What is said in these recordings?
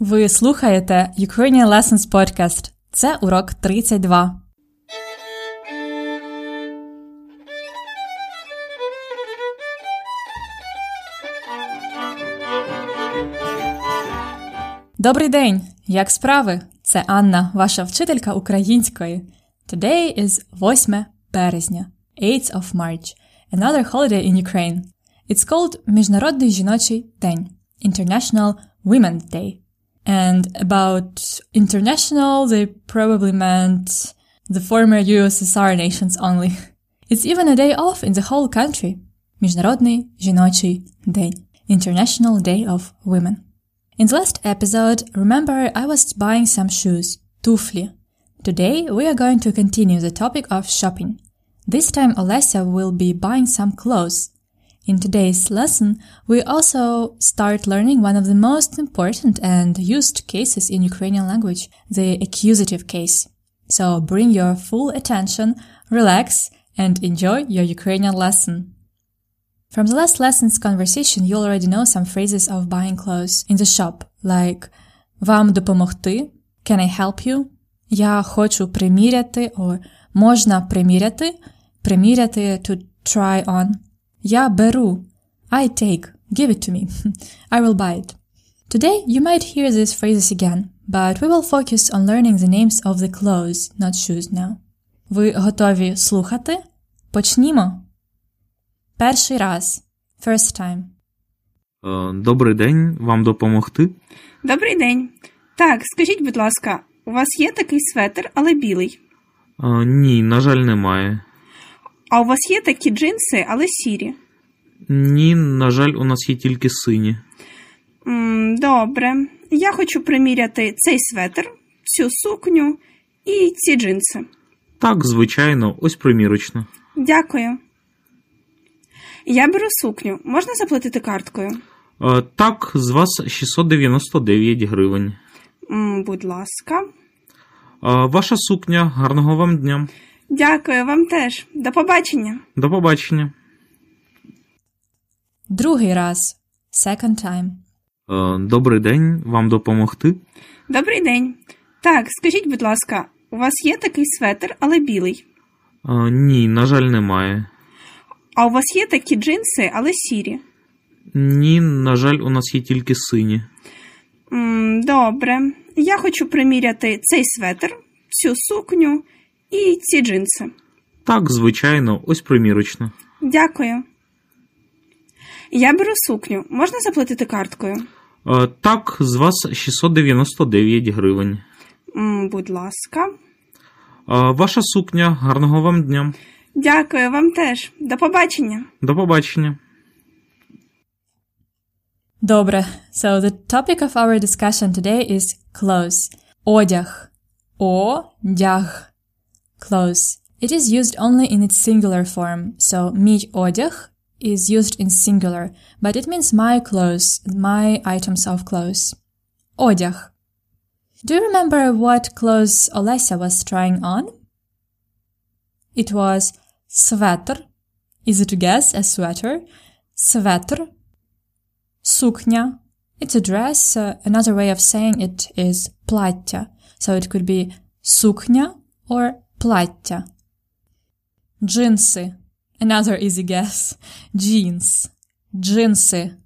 Ви слухаєте Ukrainian Lessons Podcast. Це урок 32. Добрий день! Як справи? Це Анна, ваша вчителька української. Today is 8 березня, 8th of March, another holiday in Ukraine. It's called Міжнародний жіночий день, International Women's Day. And about international, they probably meant the former USSR nations only. It's even a day off in the whole country. Международный женочий день. International Day of Women. In the last episode, remember I was buying some shoes. Туфли. Today we are going to continue the topic of shopping. This time Olesya will be buying some clothes. In today's lesson, we also start learning one of the most important and used cases in Ukrainian language, the accusative case. So bring your full attention, relax, and enjoy your Ukrainian lesson. From the last lesson's conversation, you already know some phrases of buying clothes in the shop, like Вам допомогти? Can I help you? Я хочу приміряти or можна приміряти? Приміряти to try on. Я беру. I take. Give it to me. I will buy it. Today you might hear these phrases again, but we will focus on learning the names of the clothes, not shoes now. Ви готові слухати? Почнімо. Перший раз. First time. Е, Добрий день, вам допомогти? Добрий день. Так, скажіть, будь ласка, у вас є такий светр, але білий. Е, Ні, на жаль, немає. А у вас є такі джинси, але сірі. Ні, на жаль, у нас є тільки сині. м добре. Я хочу приміряти цей светр, цю сукню і ці джинси. Так, звичайно, ось примірочно. Дякую. Я беру сукню. Можна заплатити карткою? Е, Так, з вас 699 гривень. м будь ласка. Е, Ваша сукня, гарного вам дня. Дякую вам теж. До побачення. До побачення. Другий раз. Second time. Е, Добрий день, вам допомогти? Добрий день. Так, скажіть, будь ласка, у вас є такий светр, але білий. Е, Ні, на жаль, немає. А у вас є такі джинси, але сірі. Ні, на жаль, у нас є тільки сині. м добре. Я хочу приміряти цей светр, цю сукню і ці джинси. Так, звичайно, ось примірочно. Дякую. Я беру сукню. Можна заплатити карткою? Е, Так, з вас 699 гривень. м будь ласка. Е, Ваша сукня, гарного вам дня. Дякую вам теж. До побачення. До побачення. Добре. So the topic of our discussion today is clothes. Одяг. Одяг. Clothes. It is used only in its singular form. So мій одяг is used in singular, but it means my clothes, my items of clothes. Одяг. Do you remember what clothes Olesya was trying on? It was sweater. Easy to guess, a sweater. Sweater. Sukня. It's a dress. Uh, another way of saying it is плаття. So it could be sukня or плаття. Джинси. Another easy guess. Jeans. Джинси.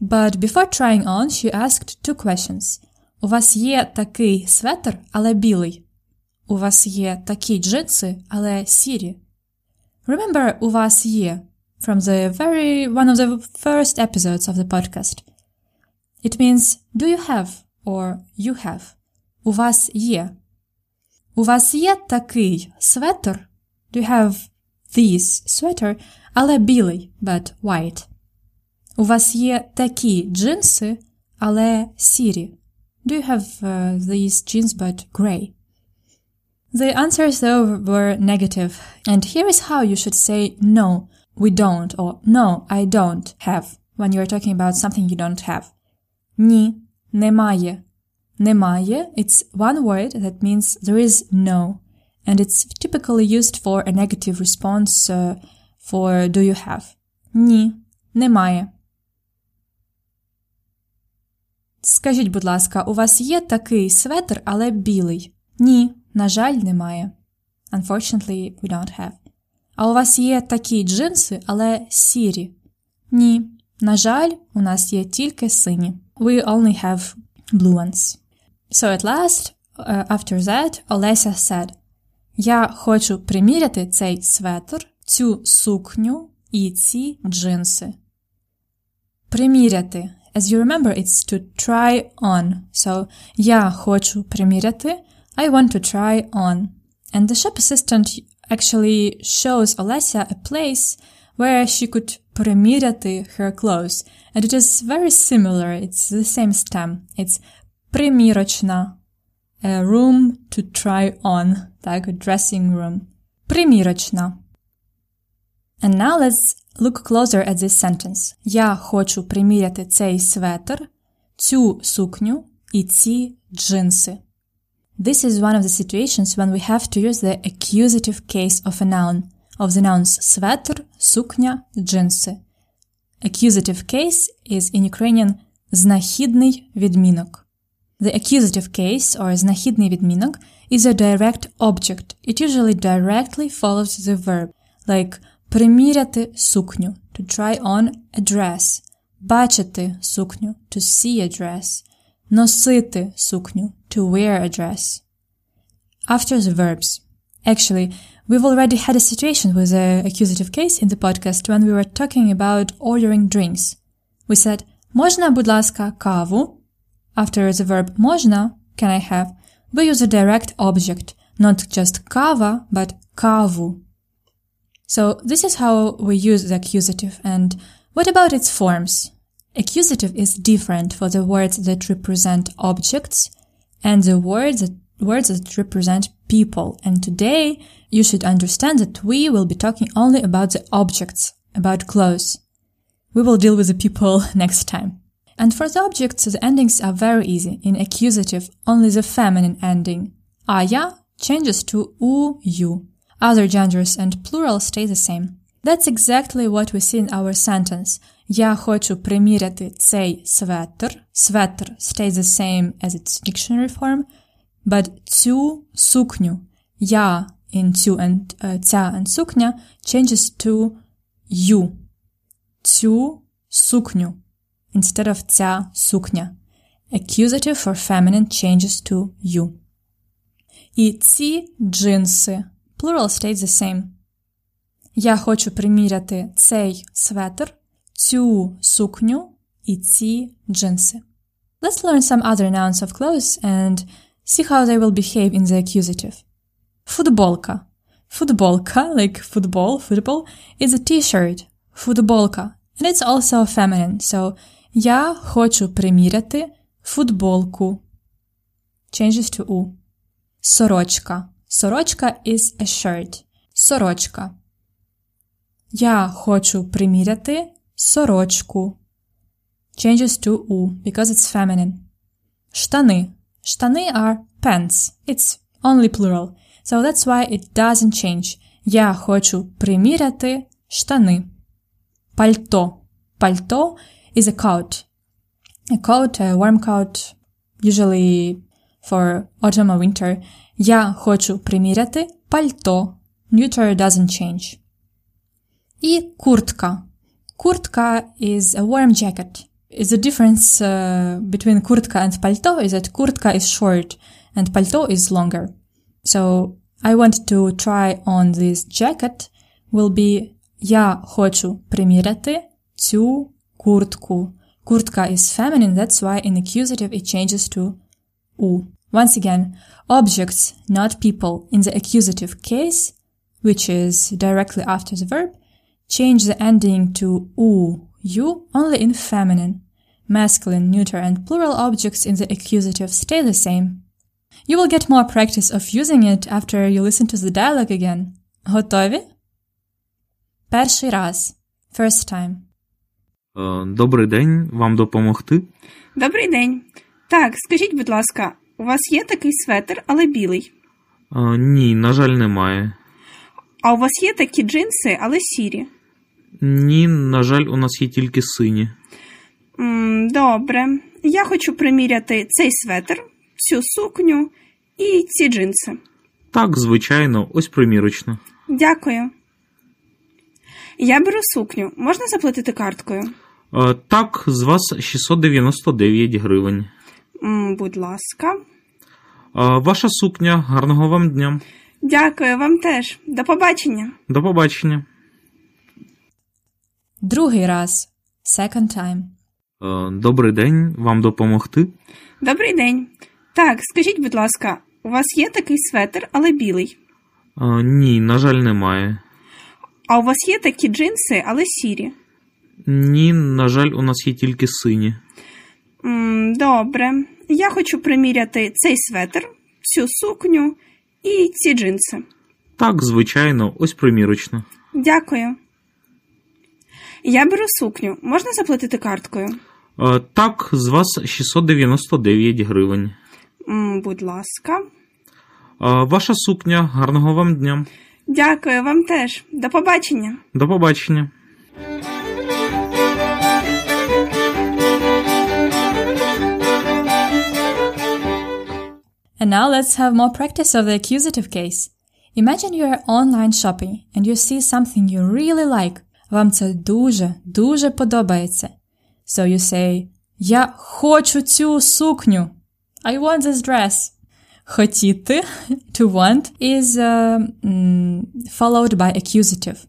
But before trying on, she asked two questions. У вас є такий светр, але білий. У вас є такі джинси, але сірі. Remember, у вас є from the very one of the first episodes of the podcast. It means do you have or you have. У вас є. У вас є такий светр. Do you have this sweater, але білий, but white. У вас є такі джинси, але сірі. Do you have uh, these jeans but gray? The answers though were negative, and here is how you should say no, we don't, or no, I don't have when you're talking about something you don't have. Ні, немає. Немає, it's one word that means there is no, and it's typically used for a negative response uh, for do you have. Ні, немає. Скажіть, будь ласка, у вас є такий светр, але білий? Ні, на жаль, немає. Unfortunately, we don't have. А у вас є такі джинси, але сірі? Ні, на жаль, у нас є тільки сині. We only have blue ones. So at last, uh, after that, Олеся said, Я хочу приміряти цей светр, цю сукню і ці джинси. Приміряти. As you remember, it's to try on. So, я хочу приміряти. I want to try on. And the shop assistant actually shows Olesya a place where she could приміряти her clothes. And it is very similar. It's the same stem. It's примірочна. A room to try on. Так, a dressing room. Примірочна. And now let's look closer at this sentence. Я хочу приміряти цей светр, цю сукню і ці джинси. This is one of the situations when we have to use the accusative case of a noun, of the nouns светр, сукня, джинси. Accusative case is in Ukrainian знахідний відмінок. The accusative case, or знахідний відмінок, is a direct object. It usually directly follows the verb, like приміряти сукню, to try on a dress, бачити сукню, to see a dress, носити сукню, to wear a dress. After the verbs. Actually, we've already had a situation with the accusative case in the podcast when we were talking about ordering drinks. We said, можна, будь ласка, каву? After the verb можна, can I have, we use a direct object, not just кава, but каву. So this is how we use the accusative and what about its forms? Accusative is different for the words that represent objects and the words that, words that represent people. And today you should understand that we will be talking only about the objects, about clothes. We will deal with the people next time. And for the objects, the endings are very easy. In accusative, only the feminine ending, aya, changes to u, you. Other genders and plural stay the same. That's exactly what we see in our sentence. Я хочу приміряти цей светр. Светр stays the same as its dictionary form. But цю сукню, я in цю and uh, ця and сукня changes to you. Цю сукню instead of ця сукня. Accusative for feminine changes to you. І ці джинси. Plural stays the same. Я хочу приміряти цей светр, цю сукню і ці джинси. Let's learn some other nouns of clothes and see how they will behave in the accusative. Футболка. Футболка, like football, football, is a t-shirt. Футболка. And it's also feminine, so я хочу приміряти футболку. Changes to u. Сорочка. Сорочка is a shirt. Сорочка. Я хочу приміряти сорочку. Changes to u because it's feminine. Штани. Штани are pants. It's only plural. So that's why it doesn't change. Я хочу приміряти штани. Пальто. Пальто is a coat. A coat, a warm coat, usually for autumn or winter. Я хочу приміряти пальто. Neuter doesn't change. І куртка. Куртка is a warm jacket. The difference uh, between куртка and пальто is that куртка is short and пальто is longer. So I want to try on this jacket will be я хочу приміряти цю куртку. Куртка is feminine, that's why in accusative it changes to u. Once again, objects, not people, in the accusative case, which is directly after the verb, change the ending to u, you, only in feminine. Masculine, neuter, and plural objects in the accusative stay the same. You will get more practice of using it after you listen to the dialogue again. Готові? Перший раз. First time. Е, Добрий день, вам допомогти? Добрий день. Так, скажіть, будь ласка, у вас є такий светр, але білий. Е, Ні, на жаль, немає. А у вас є такі джинси, але сірі. Ні, на жаль, у нас є тільки сині. м добре. Я хочу приміряти цей светр, цю сукню і ці джинси. Так, звичайно, ось примірочно. Дякую. Я беру сукню. Можна заплатити карткою? Е, Так, з вас 699 гривень. Будь ласка. Е, Ваша сукня, гарного вам дня. Дякую вам теж. До побачення. До побачення. Другий раз. Second time. Е, Добрий день, вам допомогти? Добрий день. Так, скажіть, будь ласка, у вас є такий светр, але білий. Ні, на жаль, немає. А у вас є такі джинси, але сірі. Ні, на жаль, у нас є тільки сині. М, добре. Я хочу приміряти цей светр, цю сукню і ці джинси. Так, звичайно, ось примірочно. Дякую. Я беру сукню. Можна заплатити карткою? Е, Так, з вас 699 гривень. М, будь ласка. Е, Ваша сукня, гарного вам дня. Дякую вам теж. До побачення. До побачення. And now let's have more practice of the accusative case. Imagine you are online shopping and you see something you really like. Вам це дуже, дуже подобається. So you say, Я хочу цю сукню. I want this dress. Хотіти, to want, is uh, mm, followed by accusative.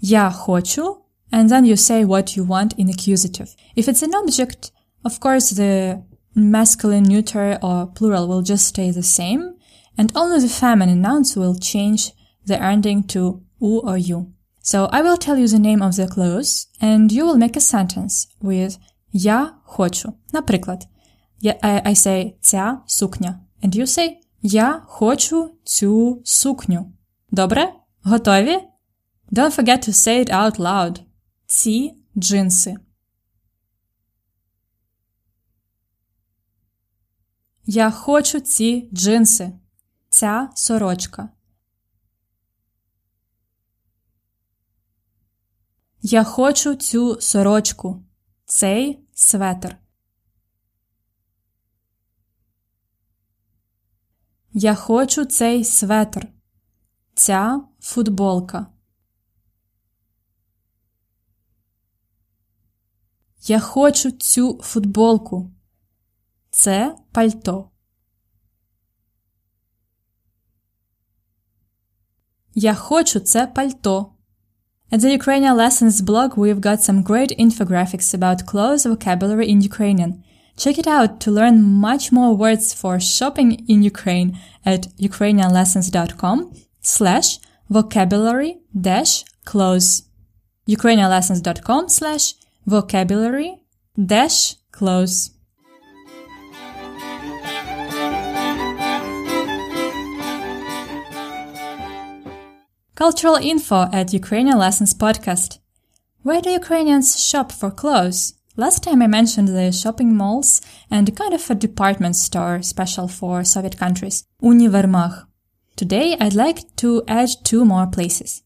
Я хочу, and then you say what you want in accusative. If it's an object, of course the masculine, neuter, or plural will just stay the same, and only the feminine nouns will change the ending to u or you. So I will tell you the name of the clothes, and you will make a sentence with Я хочу. Наприклад, я, I, I say ця сукня, and you say Я хочу цю сукню. Добре? Готові? Don't forget to say it out loud. Ці джинси. Я хочу ці джинси. Ця сорочка. Я хочу цю сорочку. Цей светр. Я хочу цей светр. Ця футболка. Я хочу цю футболку. Це пальто. Я хочу це пальто. At the Ukrainian Lessons blog, we've got some great infographics about clothes vocabulary in Ukrainian. Check it out to learn much more words for shopping in Ukraine at ukrainianlessons.com slash vocabulary dash clothes. ukrainianlessons.com slash vocabulary dash clothes. Cultural info at Ukrainian Lessons podcast. Where do Ukrainians shop for clothes? Last time I mentioned the shopping malls and kind of a department store special for Soviet countries, Univermach. Today I'd like to add two more places.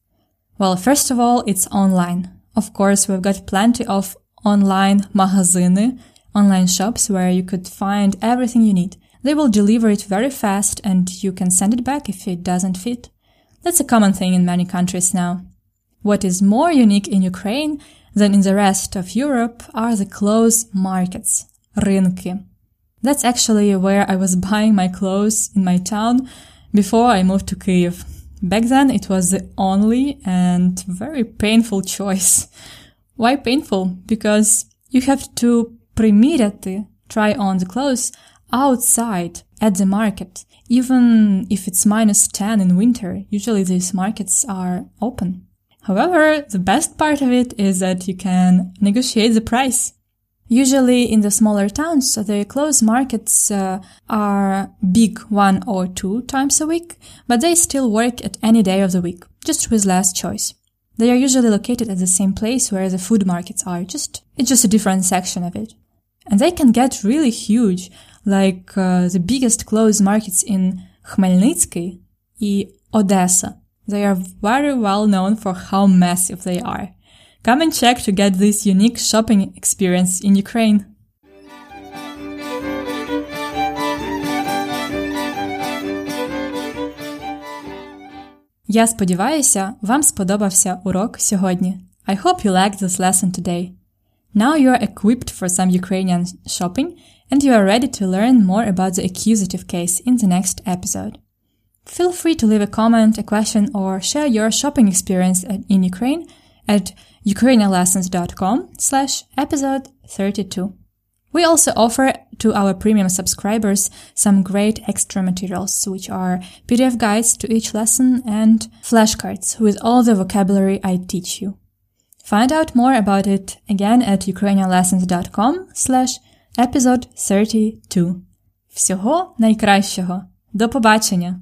Well, first of all, it's online. Of course, we've got plenty of online magazine, online shops where you could find everything you need. They will deliver it very fast and you can send it back if it doesn't fit. That's a common thing in many countries now. What is more unique in Ukraine than in the rest of Europe are the clothes markets, rynki. That's actually where I was buying my clothes in my town before I moved to Kyiv. Back then it was the only and very painful choice. Why painful? Because you have to приміряти, try on the clothes outside at the market. Even if it's minus 10 in winter, usually these markets are open. However, the best part of it is that you can negotiate the price. Usually in the smaller towns, the closed markets uh, are big one or two times a week, but they still work at any day of the week, just with less choice. They are usually located at the same place where the food markets are, just, it's just a different section of it. And they can get really huge, like uh, the biggest clothes markets in Khmelnytsky and Odessa. They are very well known for how massive they are. Come and check to get this unique shopping experience in Ukraine. Я сподіваюся, вам сподобався урок сьогодні. I hope you liked this lesson today. Now you are equipped for some Ukrainian shopping and you are ready to learn more about the accusative case in the next episode. Feel free to leave a comment, a question, or share your shopping experience in Ukraine at ukrainianlessons.com slash episode 32. We also offer to our premium subscribers some great extra materials, which are PDF guides to each lesson and flashcards with all the vocabulary I teach you. Find out more about it again at ukrainianlessons.com slash episode 32. Всього найкращого. До побачення!